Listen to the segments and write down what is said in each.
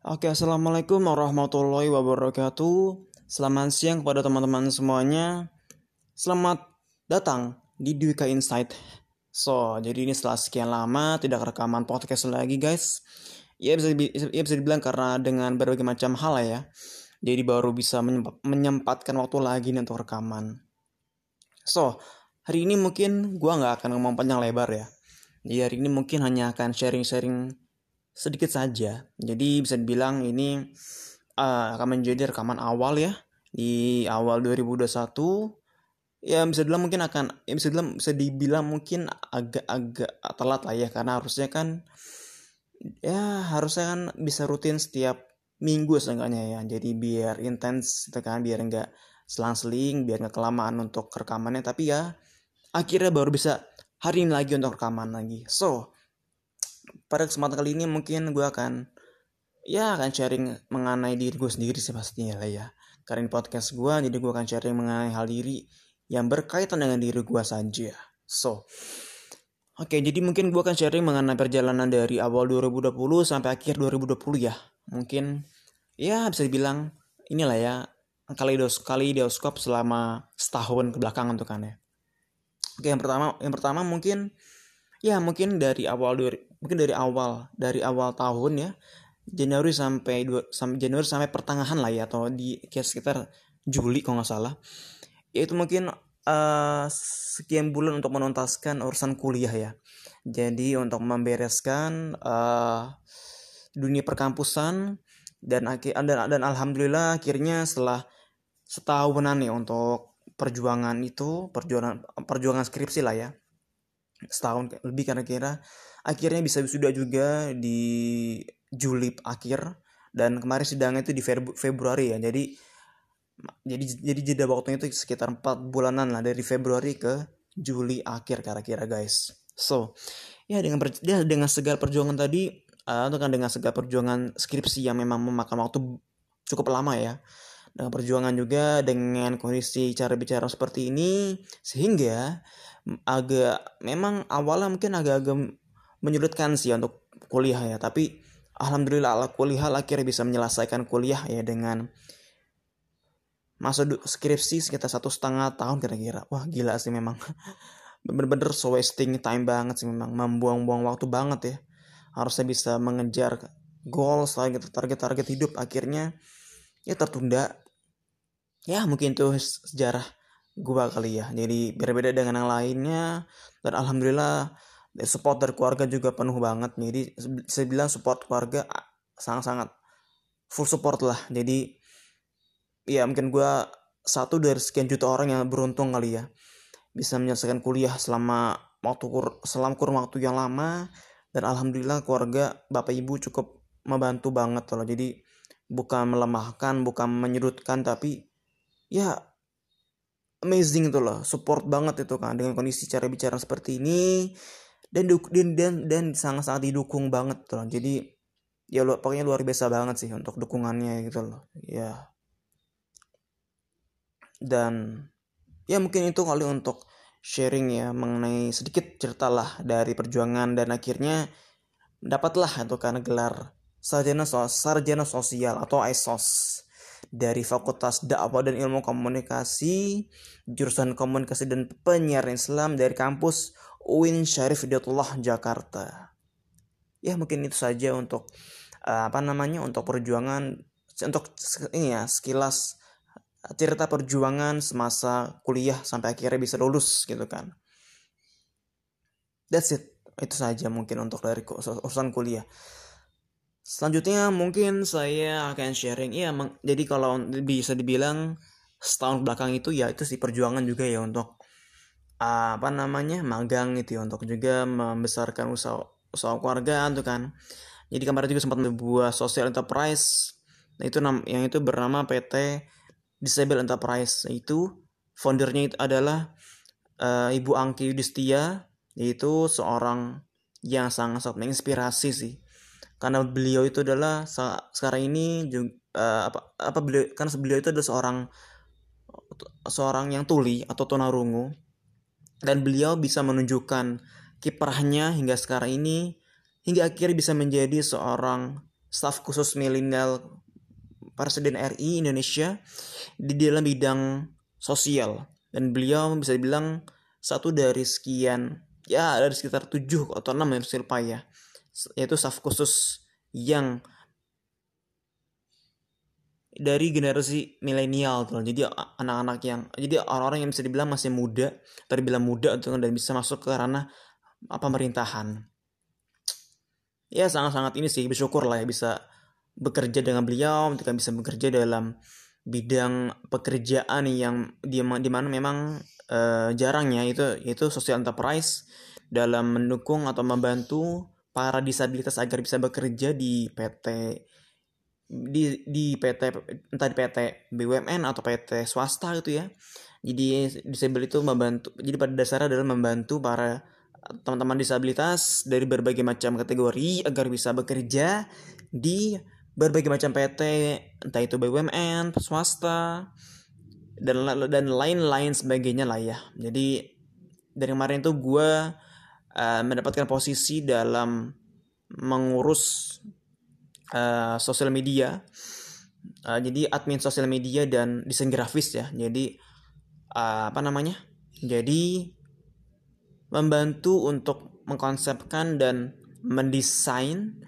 Oke, assalamualaikum warahmatullahi wabarakatuh. Selamat siang kepada teman-teman semuanya. Selamat datang di Dwika Insight. So, jadi ini setelah sekian lama tidak rekaman podcast lagi, guys. Ya bisa, ya bisa dibilang karena dengan berbagai macam hal ya. Jadi baru bisa menyempatkan waktu lagi nih untuk rekaman. So, hari ini mungkin gua nggak akan ngomong panjang lebar ya. Jadi hari ini mungkin hanya akan sharing-sharing sedikit saja. Jadi bisa dibilang ini uh, akan menjadi rekaman awal ya di awal 2021 ya bisa dibilang mungkin akan ya bisa dibilang bisa dibilang mungkin agak-agak telat lah ya karena harusnya kan ya harusnya kan bisa rutin setiap minggu seenggaknya ya. Jadi biar intens itu kan biar enggak selang-seling biar nggak kelamaan untuk rekamannya. Tapi ya akhirnya baru bisa hari ini lagi untuk rekaman lagi. So pada kesempatan kali ini mungkin gue akan ya akan sharing mengenai diri gue sendiri sih pastinya lah ya karena ini podcast gue jadi gue akan sharing mengenai hal diri yang berkaitan dengan diri gue saja so Oke, jadi mungkin gue akan sharing mengenai perjalanan dari awal 2020 sampai akhir 2020 ya. Mungkin ya bisa dibilang inilah ya kaleidos kaleidoskop selama setahun ke belakang untuk kan ya. Oke, yang pertama yang pertama mungkin ya mungkin dari awal mungkin dari awal dari awal tahun ya Januari sampai dua sampai Januari sampai pertengahan lah ya atau di sekitar Juli kalau nggak salah. Itu mungkin uh, sekian bulan untuk menuntaskan urusan kuliah ya. Jadi untuk membereskan uh, dunia perkampusan dan akhir dan, dan alhamdulillah akhirnya setelah setahunan nih untuk perjuangan itu perjuangan perjuangan skripsi lah ya setahun lebih karena kira akhirnya bisa sudah juga di Juli akhir. Dan kemarin sidangnya itu di Februari ya. Jadi jadi jadi jeda waktunya itu sekitar 4 bulanan lah. Dari Februari ke Juli akhir kira-kira guys. So ya dengan ya, dengan segala perjuangan tadi uh, kan dengan segala perjuangan skripsi yang memang memakan waktu cukup lama ya. Dengan perjuangan juga dengan kondisi cara bicara seperti ini sehingga agak memang awalnya mungkin agak-agak menyulitkan sih untuk kuliah ya. Tapi alhamdulillah ala kuliah akhirnya bisa menyelesaikan kuliah ya dengan masa skripsi sekitar satu setengah tahun kira-kira. Wah gila sih memang. Bener-bener so wasting time banget sih memang. Membuang-buang waktu banget ya. Harusnya bisa mengejar goals target-target hidup. Akhirnya ya tertunda. Ya mungkin itu sejarah gua kali ya. Jadi berbeda dengan yang lainnya. Dan alhamdulillah support dari keluarga juga penuh banget. Jadi saya bilang support keluarga sangat-sangat full support lah. Jadi ya mungkin gua satu dari sekian juta orang yang beruntung kali ya bisa menyelesaikan kuliah selama waktu kur selama kurun waktu yang lama. Dan alhamdulillah keluarga bapak ibu cukup membantu banget loh. Jadi bukan melemahkan bukan menyudutkan tapi ya amazing itu loh. Support banget itu kan. Dengan kondisi cara bicara seperti ini dan dan dan, dan sangat sangat didukung banget tuh jadi ya lo pokoknya luar biasa banget sih untuk dukungannya gitu loh. Ya. Dan ya mungkin itu kali untuk sharing ya mengenai sedikit cerita lah dari perjuangan dan akhirnya dapatlah itu karena gelar sarjana sarjana sosial atau ISOS dari Fakultas Dakwah dan Ilmu Komunikasi, jurusan Komunikasi dan Penyiaran Islam dari kampus UIN Syarif Hidayatullah Jakarta. Ya mungkin itu saja untuk uh, apa namanya untuk perjuangan untuk ini ya sekilas cerita perjuangan semasa kuliah sampai akhirnya bisa lulus gitu kan. That's it. Itu saja mungkin untuk dari urusan kuliah. Selanjutnya mungkin saya akan sharing ya jadi kalau bisa dibilang setahun belakang itu ya itu sih perjuangan juga ya untuk apa namanya magang gitu ya untuk juga membesarkan usaha usaha keluarga tuh kan. Jadi kemarin juga sempat membuat social enterprise. Nah itu yang itu bernama PT Disable Enterprise. Itu foundernya itu adalah uh, Ibu Angki Yudhistia yaitu seorang yang sangat sangat menginspirasi sih. Karena beliau itu adalah sekarang ini juga, uh, eh, apa apa beliau karena beliau itu adalah seorang seorang yang tuli atau tunarungu dan beliau bisa menunjukkan kiprahnya hingga sekarang ini hingga akhirnya bisa menjadi seorang staf khusus milenial Presiden RI Indonesia di dalam bidang sosial. Dan beliau bisa dibilang satu dari sekian ya dari sekitar tujuh atau enam yang ya. Yaitu staf khusus yang dari generasi milenial tuh. Jadi anak-anak yang jadi orang-orang yang bisa dibilang masih muda terbilang muda tuh dan bisa masuk ke ranah pemerintahan. Ya sangat-sangat ini sih bersyukur lah ya bisa bekerja dengan beliau ketika bisa bekerja dalam bidang pekerjaan yang di, di mana memang uh, jarangnya itu itu social enterprise dalam mendukung atau membantu para disabilitas agar bisa bekerja di PT di di PT entah di PT BUMN atau PT swasta gitu ya. Jadi disable itu membantu jadi pada dasarnya adalah membantu para teman-teman disabilitas dari berbagai macam kategori agar bisa bekerja di berbagai macam PT entah itu BUMN, swasta dan dan lain-lain sebagainya lah ya. Jadi dari kemarin tuh gue uh, mendapatkan posisi dalam mengurus uh, sosial media. Uh, jadi admin sosial media dan desain grafis ya. Jadi uh, apa namanya? Jadi membantu untuk mengkonsepkan dan mendesain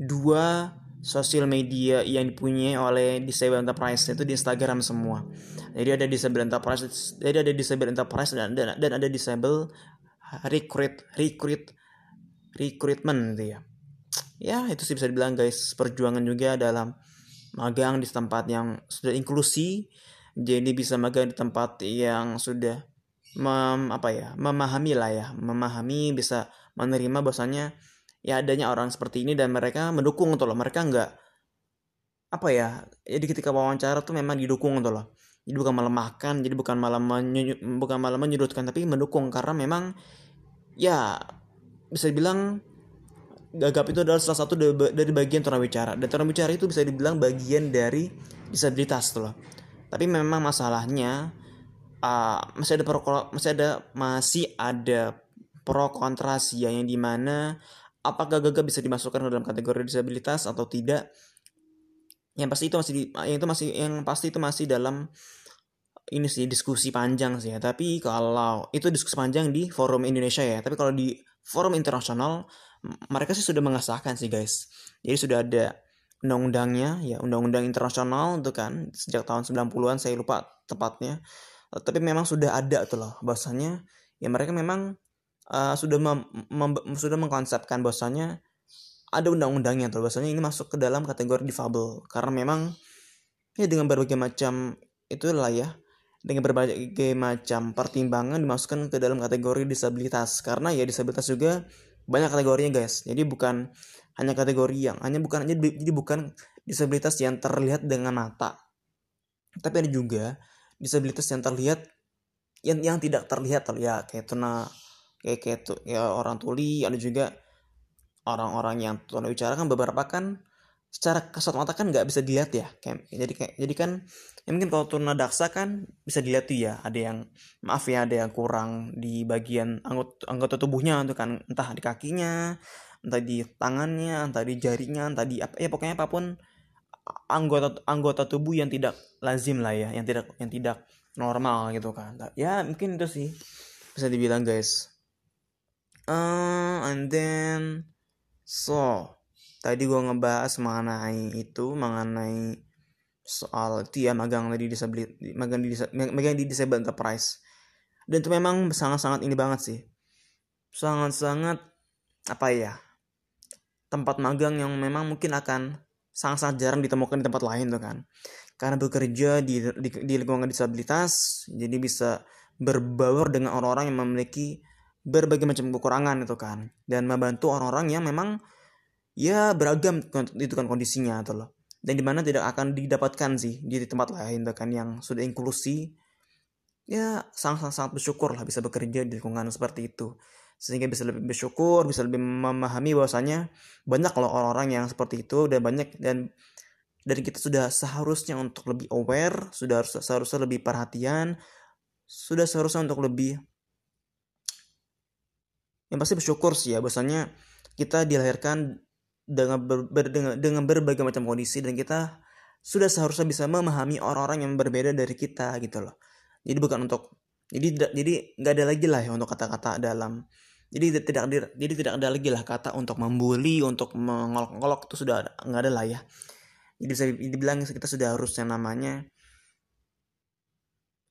dua sosial media yang dipunyai oleh Disable Enterprise itu di Instagram semua. Jadi ada Disable Enterprise, jadi ada Disable Enterprise dan dan, dan ada Disable Recruit Recruit Recruitment gitu ya ya itu sih bisa dibilang guys perjuangan juga dalam magang di tempat yang sudah inklusi. Jadi bisa magang di tempat yang sudah mem, apa ya memahami lah ya memahami bisa menerima bahwasanya ya adanya orang seperti ini dan mereka mendukung tuh loh. Mereka nggak apa ya jadi ketika wawancara tuh memang didukung tuh loh. Jadi bukan melemahkan jadi bukan malah bukan malah menyudutkan tapi mendukung karena memang ya bisa dibilang gagap itu adalah salah satu dari bagian tunawicara dan tunawicara itu bisa dibilang bagian dari disabilitas tuh loh. Tapi memang masalahnya uh, masih ada pro masih ada masih ada pro kontra sih ya, yang di mana apakah gagap bisa dimasukkan ke dalam kategori disabilitas atau tidak? Yang pasti itu masih di, yang itu masih yang pasti itu masih dalam ini sih diskusi panjang sih ya. Tapi kalau itu diskusi panjang di forum Indonesia ya. Tapi kalau di forum internasional mereka sih sudah mengesahkan sih guys. Jadi sudah ada undang-undangnya ya undang-undang internasional itu kan sejak tahun 90-an saya lupa tepatnya. Tapi memang sudah ada tuh loh bahwasanya ya mereka memang uh, sudah mem, mem, sudah mengkonsepkan bahwasanya ada undang-undangnya tuh bahwasanya ini masuk ke dalam kategori difabel karena memang ya dengan berbagai macam itulah ya dengan berbagai macam pertimbangan dimasukkan ke dalam kategori disabilitas karena ya disabilitas juga banyak kategorinya guys. Jadi bukan hanya kategori yang hanya bukan hanya jadi bukan disabilitas yang terlihat dengan mata. Tapi ada juga disabilitas yang terlihat yang yang tidak terlihat ya kayak tuna kayak kayak tuh ya orang tuli ada juga orang-orang yang tuna bicara kan beberapa kan secara kasat mata kan nggak bisa dilihat ya kayak jadi kayak jadi kan ya mungkin kalau tuna daksa kan bisa dilihat tuh ya ada yang maaf ya ada yang kurang di bagian anggota anggota tubuhnya tuh kan entah di kakinya entah di tangannya entah di jarinya entah di apa ya pokoknya apa pun anggota anggota tubuh yang tidak lazim lah ya yang tidak yang tidak normal gitu kan. Ya mungkin itu sih bisa dibilang guys. Uh, and then so tadi gue ngebahas mengenai itu mengenai soal itu ya magang di disabilitas magang di magang di disable enterprise. Dan itu memang sangat-sangat ini banget sih. Sangat-sangat apa ya tempat magang yang memang mungkin akan sangat-sangat jarang ditemukan di tempat lain tuh kan. Karena bekerja di, di, di lingkungan disabilitas jadi bisa berbaur dengan orang-orang yang memiliki berbagai macam kekurangan itu kan. Dan membantu orang-orang yang memang ya beragam itu kan kondisinya atau loh. Dan di mana tidak akan didapatkan sih di tempat lain kan yang sudah inklusi. Ya sangat sangat, sangat bersyukur lah bisa bekerja di lingkungan seperti itu. Sehingga bisa lebih bersyukur bisa lebih memahami bahwasanya banyak loh orang-orang yang seperti itu dan banyak dan dari kita sudah seharusnya untuk lebih aware sudah seharusnya lebih perhatian sudah seharusnya untuk lebih yang pasti bersyukur sih ya bahwasanya kita dilahirkan dengan ber, ber, dengan, dengan berbagai macam kondisi dan kita sudah seharusnya bisa memahami orang-orang yang berbeda dari kita gitu loh. Jadi bukan untuk jadi jadi nggak ada lagi lah ya untuk kata-kata dalam. Jadi tidak jadi tidak ada lagi lah kata untuk membuli untuk mengolok-olok itu sudah nggak ada lah ya. Jadi bisa dibilang kita sudah harus yang namanya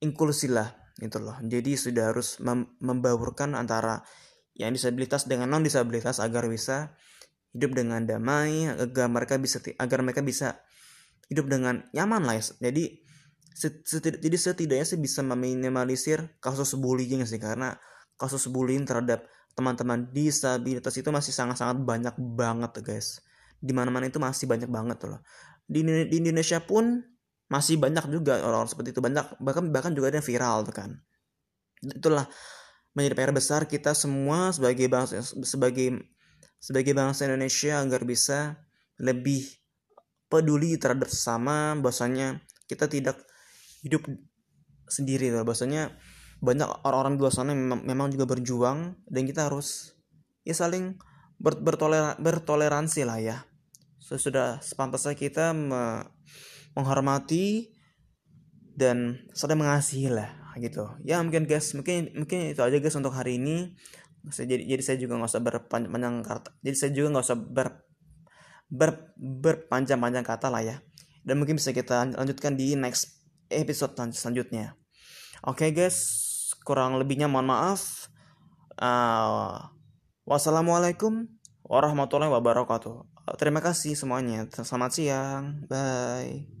inklusi lah gitu loh. Jadi sudah harus mem membaurkan antara yang disabilitas dengan non disabilitas agar bisa hidup dengan damai agar mereka bisa agar mereka bisa hidup dengan nyaman lah ya. jadi setid jadi setidaknya sih bisa meminimalisir kasus bullying sih karena kasus bullying terhadap teman-teman disabilitas itu masih sangat-sangat banyak banget guys. Di mana-mana itu masih banyak banget loh. Di, di Indonesia pun masih banyak juga orang-orang seperti itu. Banyak bahkan bahkan juga ada yang viral tuh kan. Itulah menjadi PR besar kita semua sebagai bangsa sebagai sebagai bangsa Indonesia agar bisa lebih peduli terhadap sesama bahwasanya kita tidak hidup sendiri loh bahwasanya banyak orang-orang di luar sana memang, juga berjuang dan kita harus ya saling ber, bertoler, bertoleransi lah ya. So, sudah sepantasnya kita me, menghormati dan saling mengasihi lah gitu. Ya mungkin guys mungkin mungkin itu aja guys untuk hari ini jadi jadi saya juga nggak usah berpanjang kata jadi saya juga nggak usah ber, ber berpanjang-panjang kata lah ya. Dan mungkin bisa kita lanjutkan di next episode selanjutnya. Oke okay, guys kurang lebihnya mohon maaf. Uh, wassalamualaikum warahmatullahi wabarakatuh. Terima kasih semuanya. Selamat siang. Bye